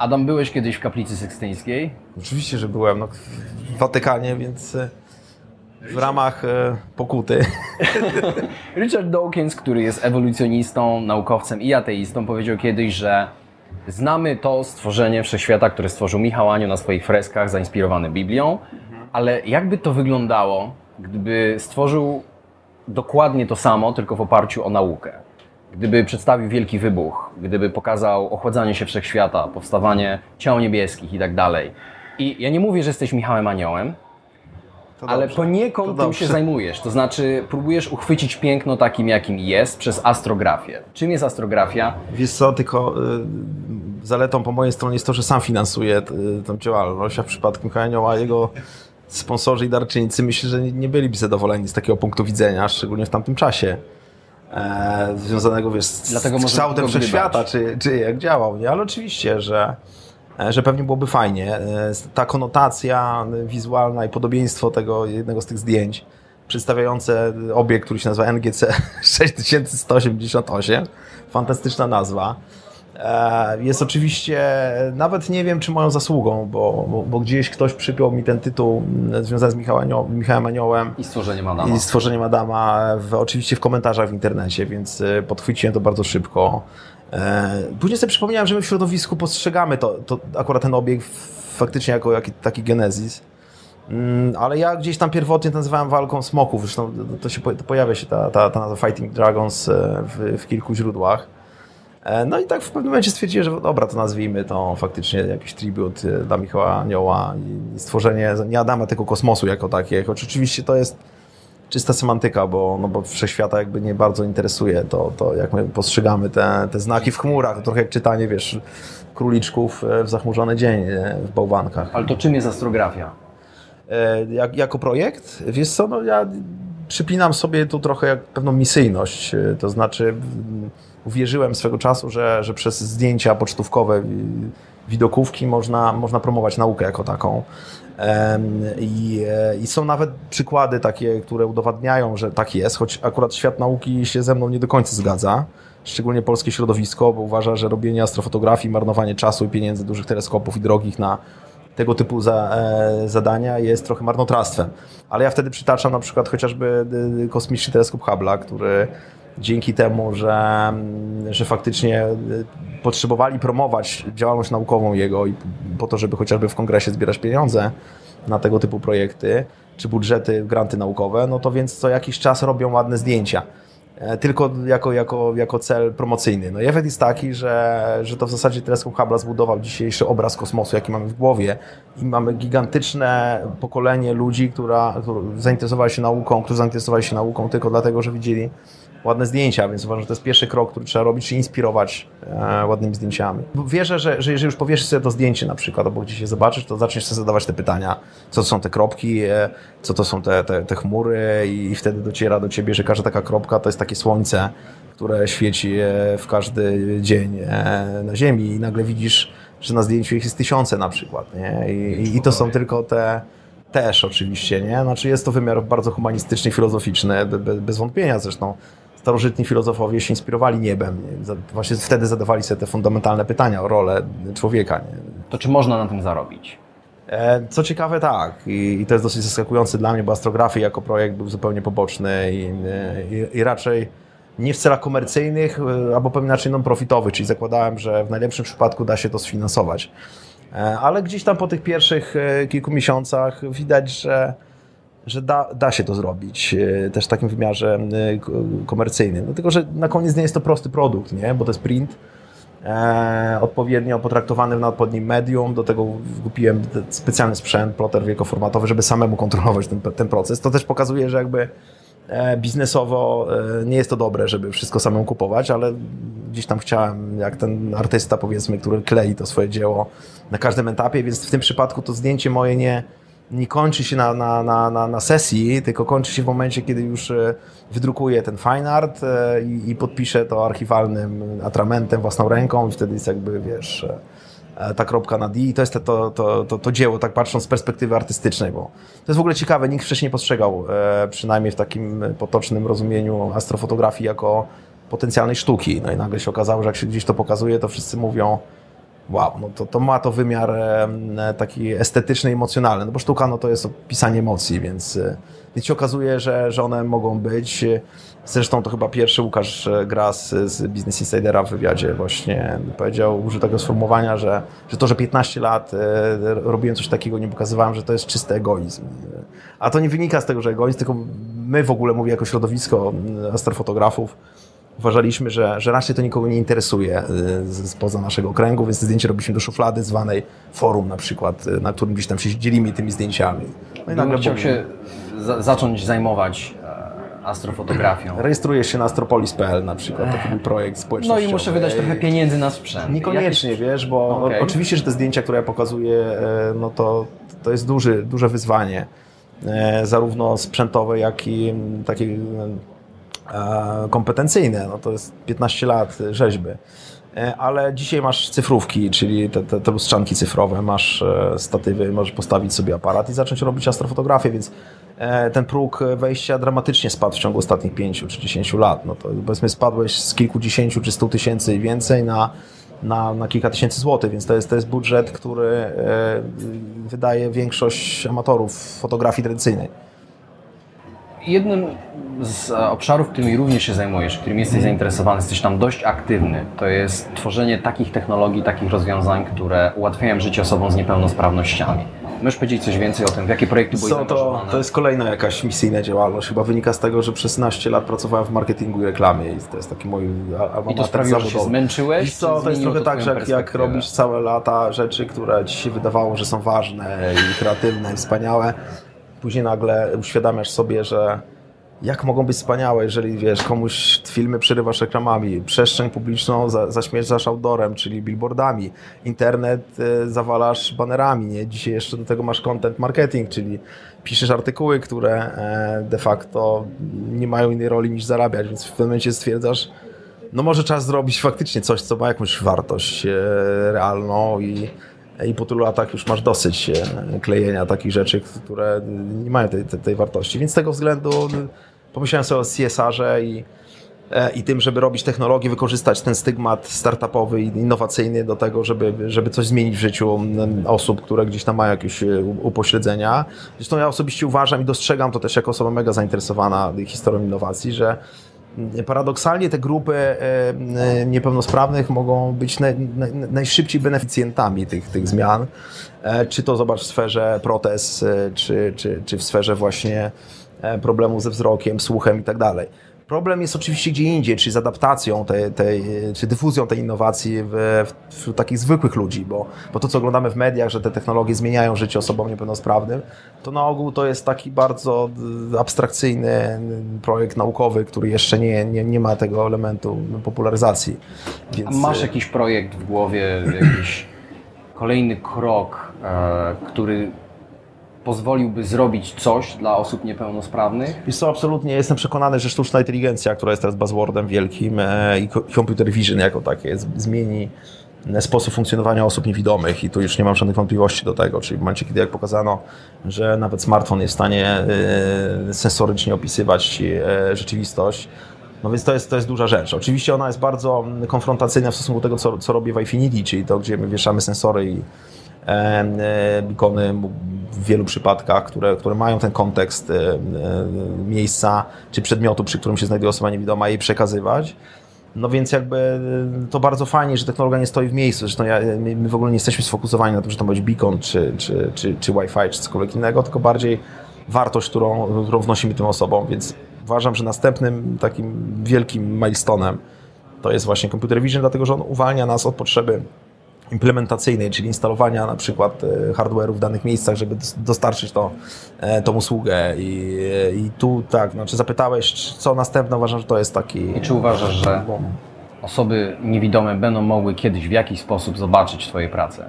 Adam, byłeś kiedyś w kaplicy sykstyńskiej? Oczywiście, że byłem no, w Watykanie, więc e, w ramach e, pokuty. Richard Dawkins, który jest ewolucjonistą, naukowcem i ateistą, powiedział kiedyś, że znamy to stworzenie wszechświata, które stworzył Michał Anio na swoich freskach, zainspirowane Biblią, ale jakby to wyglądało, gdyby stworzył dokładnie to samo, tylko w oparciu o naukę? Gdyby przedstawił wielki wybuch, gdyby pokazał ochładzanie się wszechświata, powstawanie ciał niebieskich i tak dalej. I ja nie mówię, że jesteś Michałem Aniołem, ale poniekąd tym się zajmujesz. To znaczy, próbujesz uchwycić piękno takim, jakim jest, przez astrografię. Czym jest astrografia? Wiesz co, tylko y, zaletą po mojej stronie jest to, że sam finansuję y, tą działalność, a w przypadku Michała Anioła jego sponsorzy i darczyńcy myślę, że nie- nie byliby zadowoleni z takiego punktu widzenia, szczególnie w tamtym czasie. E, związanego wiesz, z, Dlatego z kształtem wszechświata, czy, czy jak działał, nie? ale oczywiście, że, e, że pewnie byłoby fajnie. E, Ta konotacja wizualna i podobieństwo tego jednego z tych zdjęć przedstawiające obiekt, który się nazywa NGC 6188, fantastyczna nazwa. E, Jest oczywiście, nawet nie wiem czy moją zasługą, bo, bo, bo gdzieś ktoś przypiął mi ten tytuł mm, związany z Michałem, Anioł, Michałem Aniołem I stworzeniem Adama. i stworzeniem Adama, w, oczywiście w komentarzach w internecie, więc e, podchwyciłem to bardzo szybko. E, Później sobie przypomniałem, że my w środowisku postrzegamy to, to akurat ten obiekt faktycznie jako jaki, taki genezis. Mm, Ale ja gdzieś tam pierwotnie nazywałem walką smoków. Zresztą to się to pojawia się ta, ta, ta nazwa Fighting Dragons w, w kilku źródłach. E, No i tak w pewnym momencie stwierdziłem, że dobra, to nazwijmy to faktycznie jakiś tribut e, dla Michała Anioła i stworzenie nie Adama, tylko kosmosu jako takie. Choć oczywiście to jest czysta semantyka, bo, no bo wszechświata jakby nie bardzo interesuje to, to jak my postrzegamy te, te znaki w chmurach. To trochę jak czytanie, wiesz, króliczków e, w zachmurzony dzień w bałwankach. Ale to czym jest astrografia? Jak, jako projekt, wiesz co, no ja przypinam sobie tu trochę jak pewną misyjność, e, to znaczy uwierzyłem swego czasu, że, że przez zdjęcia pocztówkowe, wi- widokówki można, można promować naukę jako taką. I, e, I są nawet przykłady takie, które udowadniają, że tak jest, choć akurat świat nauki się ze mną nie do końca zgadza. Szczególnie polskie środowisko, bo uważa, że robienie astrofotografii, marnowanie czasu i pieniędzy dużych teleskopów i drogich na tego typu za, e, zadania jest trochę marnotrawstwem. Ale ja wtedy przytaczam na przykład chociażby y, kosmiczny teleskop Hubble'a, który dzięki temu, że, mm, że faktycznie y, potrzebowali promować działalność naukową jego i po to, żeby chociażby w kongresie zbierać pieniądze na tego typu projekty, czy budżety, granty naukowe, no to więc co jakiś czas robią ładne zdjęcia. E, Tylko jako, jako, jako cel promocyjny. No i efekt jest taki, że, że to w zasadzie teleskop Hubble zbudował dzisiejszy obraz kosmosu, jaki mamy w głowie i mamy gigantyczne pokolenie ludzi, która, którzy zainteresowali się nauką, którzy zainteresowali się nauką tylko dlatego, że widzieli ładne zdjęcia, więc uważam, że to jest pierwszy krok, który trzeba robić, czyli inspirować e, ładnymi zdjęciami. Wierzę, że, że jeżeli już powieszysz sobie to zdjęcie na przykład, albo gdzieś je zobaczysz, to zaczniesz sobie zadawać te pytania, co to są te kropki, e, co to są te, te, te chmury i, i wtedy dociera do ciebie, że każda taka kropka to jest takie słońce, które świeci e, w każdy dzień e, na Ziemi i nagle widzisz, że na zdjęciu ich jest tysiące na przykład, nie? I, i, to są tylko te też oczywiście, nie? Znaczy jest to wymiar bardzo humanistyczny, filozoficzny, be, be, bez wątpienia zresztą. Starożytni filozofowie się inspirowali niebem. Nie? Właśnie wtedy zadawali sobie te fundamentalne pytania o rolę człowieka. Nie? To czy można na tym zarobić? E, Co ciekawe, tak. I, to jest dosyć zaskakujące dla mnie, bo astrografia jako projekt był zupełnie poboczny i, i, i raczej nie w celach komercyjnych, e, albo pewnie inaczej non-profitowych, czyli zakładałem, że w najlepszym przypadku da się to sfinansować. E, Ale gdzieś tam po tych pierwszych kilku miesiącach widać, że, że da, da się to zrobić, e, też w takim wymiarze e, ko- komercyjnym. No, tylko, że na koniec nie jest to prosty produkt, nie? bo to jest print, e, odpowiednio potraktowany na odpowiednim medium. Do tego kupiłem specjalny sprzęt, ploter wielkoformatowy, żeby samemu kontrolować ten, ten proces. To też pokazuje, że jakby e, biznesowo nie jest to dobre, żeby wszystko samemu kupować, ale gdzieś tam chciałem, jak ten artysta powiedzmy, który klei to swoje dzieło na każdym etapie, więc w tym przypadku to zdjęcie moje nie, nie kończy się na, na, na, na, na sesji, tylko kończy się w momencie, kiedy już e, wydrukuję ten fine art e, i, i podpiszę to archiwalnym atramentem własną ręką i wtedy jest jakby, wiesz, e, ta kropka na D i to jest to, to, to, to, dzieło, tak patrząc z perspektywy artystycznej, bo to jest w ogóle ciekawe, nikt wcześniej nie postrzegał, przynajmniej w takim potocznym rozumieniu astrofotografii jako potencjalnej sztuki. No i nagle się okazało, że jak się gdzieś to pokazuje, to wszyscy mówią, wow, no to, to ma to wymiar e, taki estetyczny, emocjonalny, no bo sztuka no to jest opisanie emocji, więc, e, więc się okazuje, że, że one mogą być. Zresztą to chyba pierwszy Łukasz Gras z Business Insidera w wywiadzie właśnie powiedział, użył tego sformułowania, że, że to, że 15 lat e, robiłem coś takiego, nie pokazywałem, że to jest czysty egoizm. A to nie wynika z tego, że egoizm, tylko my w ogóle, mówię jako środowisko astrofotografów, uważaliśmy, że, że raczej to nikogo nie interesuje spoza naszego kręgu, więc zdjęcie robiliśmy do szuflady zwanej forum na przykład, na którym gdzieś tam się dzielimy tymi zdjęciami. No i nagle chciał się za zacząć zajmować e, astrofotografią. Rejestrujesz się na astropolis.pl na przykład, taki był projekt społecznościowy. No i muszę wydać trochę pieniędzy na sprzęt. Niekoniecznie, wiesz, bo okay. oczywiście, że te zdjęcia, które ja pokazuję, e, no to, to jest duży, duże wyzwanie, e, zarówno sprzętowe, jak i takie kompetencyjne. No to jest 15 lat rzeźby. E, ale dzisiaj masz cyfrówki, czyli te, te, te lustrzanki cyfrowe, masz e, statywy, możesz postawić sobie aparat i zacząć robić astrofotografię, więc e, ten próg wejścia dramatycznie spadł w ciągu ostatnich 5 czy 10 lat. No to powiedzmy spadłeś z kilkudziesięciu czy stu tysięcy i więcej na, na, na kilka tysięcy złotych, więc to jest, to jest budżet, który wydaje większość amatorów fotografii tradycyjnej. Jednym z obszarów, którymi również się zajmujesz, którym jesteś zainteresowany, jesteś tam dość aktywny, to jest tworzenie takich technologii, takich rozwiązań, które ułatwiają życie osobom z niepełnosprawnościami. Możesz powiedzieć coś więcej o tym, w jakie projekty były to, to jest kolejna jakaś misyjna działalność. Chyba wynika z tego, że przez 16 lat pracowałem w marketingu i reklamie i to jest taki mój I to sprawiło, że się zmęczyłeś? I co, to jest trochę tak, że jak, jak robisz całe lata rzeczy, które ci się wydawało, że są ważne i kreatywne i wspaniałe, później nagle uświadamiasz sobie, że jak mogą być wspaniałe, jeżeli wiesz, komuś filmy przerywasz reklamami, przestrzeń publiczną za, zaśmieszczasz outdoorem, czyli billboardami, internet y, zawalasz banerami, nie? Dzisiaj jeszcze do tego masz content marketing, czyli piszesz artykuły, które e, de facto nie mają innej roli niż zarabiać, więc w pewnym momencie stwierdzasz, no może czas zrobić faktycznie coś, co ma jakąś wartość e, realną i i po tylu latach już masz dosyć e, klejenia takich rzeczy, które nie mają tej, tej, tej wartości. Więc z tego względu pomyślałem sobie o CSR-ze i, e, i tym, żeby robić technologię, wykorzystać ten stygmat startupowy i innowacyjny do tego, żeby, żeby coś zmienić w życiu osób, które gdzieś tam mają jakieś e, upośledzenia. Zresztą ja osobiście uważam i dostrzegam to też jako osoba mega zainteresowana historią innowacji, że paradoksalnie te grupy e, niepełnosprawnych mogą być naj, naj, najszybciej beneficjentami tych, tych zmian. Czy to zobacz w sferze protez, czy, czy, czy w sferze właśnie E, problemu ze wzrokiem, słuchem i tak dalej. Problem jest oczywiście gdzie indziej, czyli z adaptacją tej, tej czy dyfuzją tej innowacji w, wśród takich zwykłych ludzi, bo, bo to, co oglądamy w mediach, że te technologie zmieniają życie osobom niepełnosprawnym, to na ogół to jest taki bardzo abstrakcyjny projekt naukowy, który jeszcze nie, nie, nie ma tego elementu popularyzacji. Więc... A masz jakiś projekt w głowie, jakiś kolejny krok, e, który pozwoliłby zrobić coś dla osób niepełnosprawnych? Jest to absolutnie, jestem przekonany, że sztuczna inteligencja, która jest teraz buzzwordem wielkim e, i computer vision jako takie zmieni e, sposób funkcjonowania osób niewidomych i tu już nie mam żadnych wątpliwości do tego, czyli w momencie, kiedy jak pokazano, że nawet smartfon jest w stanie e, sensorycznie opisywać rzeczywistość, no więc to jest, to jest duża rzecz. Oczywiście ona jest bardzo konfrontacyjna w stosunku do tego, co, co robię w Infinity, czyli to, gdzie my wieszamy sensory i bikony w wielu przypadkach, które, które mają ten kontekst e, e, miejsca czy przedmiotu, przy którym się znajduje osoba niewidoma, jej przekazywać. No więc jakby e, to bardzo fajnie, że technologia nie stoi w miejscu. Zresztą ja, my w ogóle nie jesteśmy sfokusowani na tym, że to będzie beacon, czy, czy, czy, czy Wi-Fi, czy cokolwiek innego, tylko bardziej wartość, którą, którą wnosimy tym osobom. Więc uważam, że następnym takim wielkim milestone'em to jest właśnie computer vision, dlatego że on uwalnia nas od potrzeby implementacyjnej, czyli instalowania na przykład e, hardware'u w danych miejscach, żeby dostarczyć to, e, tą usługę. I, I tu tak, znaczy zapytałeś, co następne, uważam, że to jest taki... I czy uważasz, że osoby niewidome będą mogły kiedyś w jakiś sposób zobaczyć Twoje prace?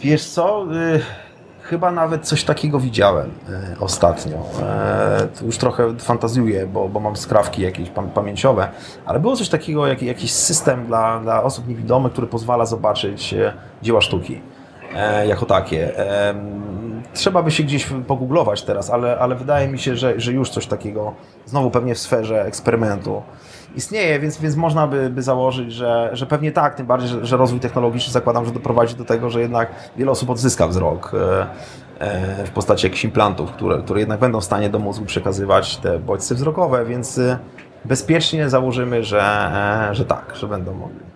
Wiesz co... Y Chyba nawet coś takiego widziałem e, ostatnio. E, już trochę fantazjuję, bo, bo mam skrawki jakieś pamięciowe, ale było coś takiego, jak, jakiś system dla, dla osób niewidomych, który pozwala zobaczyć e, dzieła sztuki. E, jako takie. E, trzeba by się gdzieś pogooglować teraz, ale, ale wydaje mi się, że, że już coś takiego, znowu pewnie w sferze eksperymentu, istnieje, więc, więc można by, by założyć, że, że pewnie tak, tym bardziej, że, że rozwój technologiczny zakładam, że doprowadzi do tego, że jednak wiele osób odzyska wzrok e, w postaci jakichś implantów, które, które jednak będą w stanie do mózgu przekazywać te bodźce wzrokowe, więc bezpiecznie założymy, że, że tak, że będą mogli.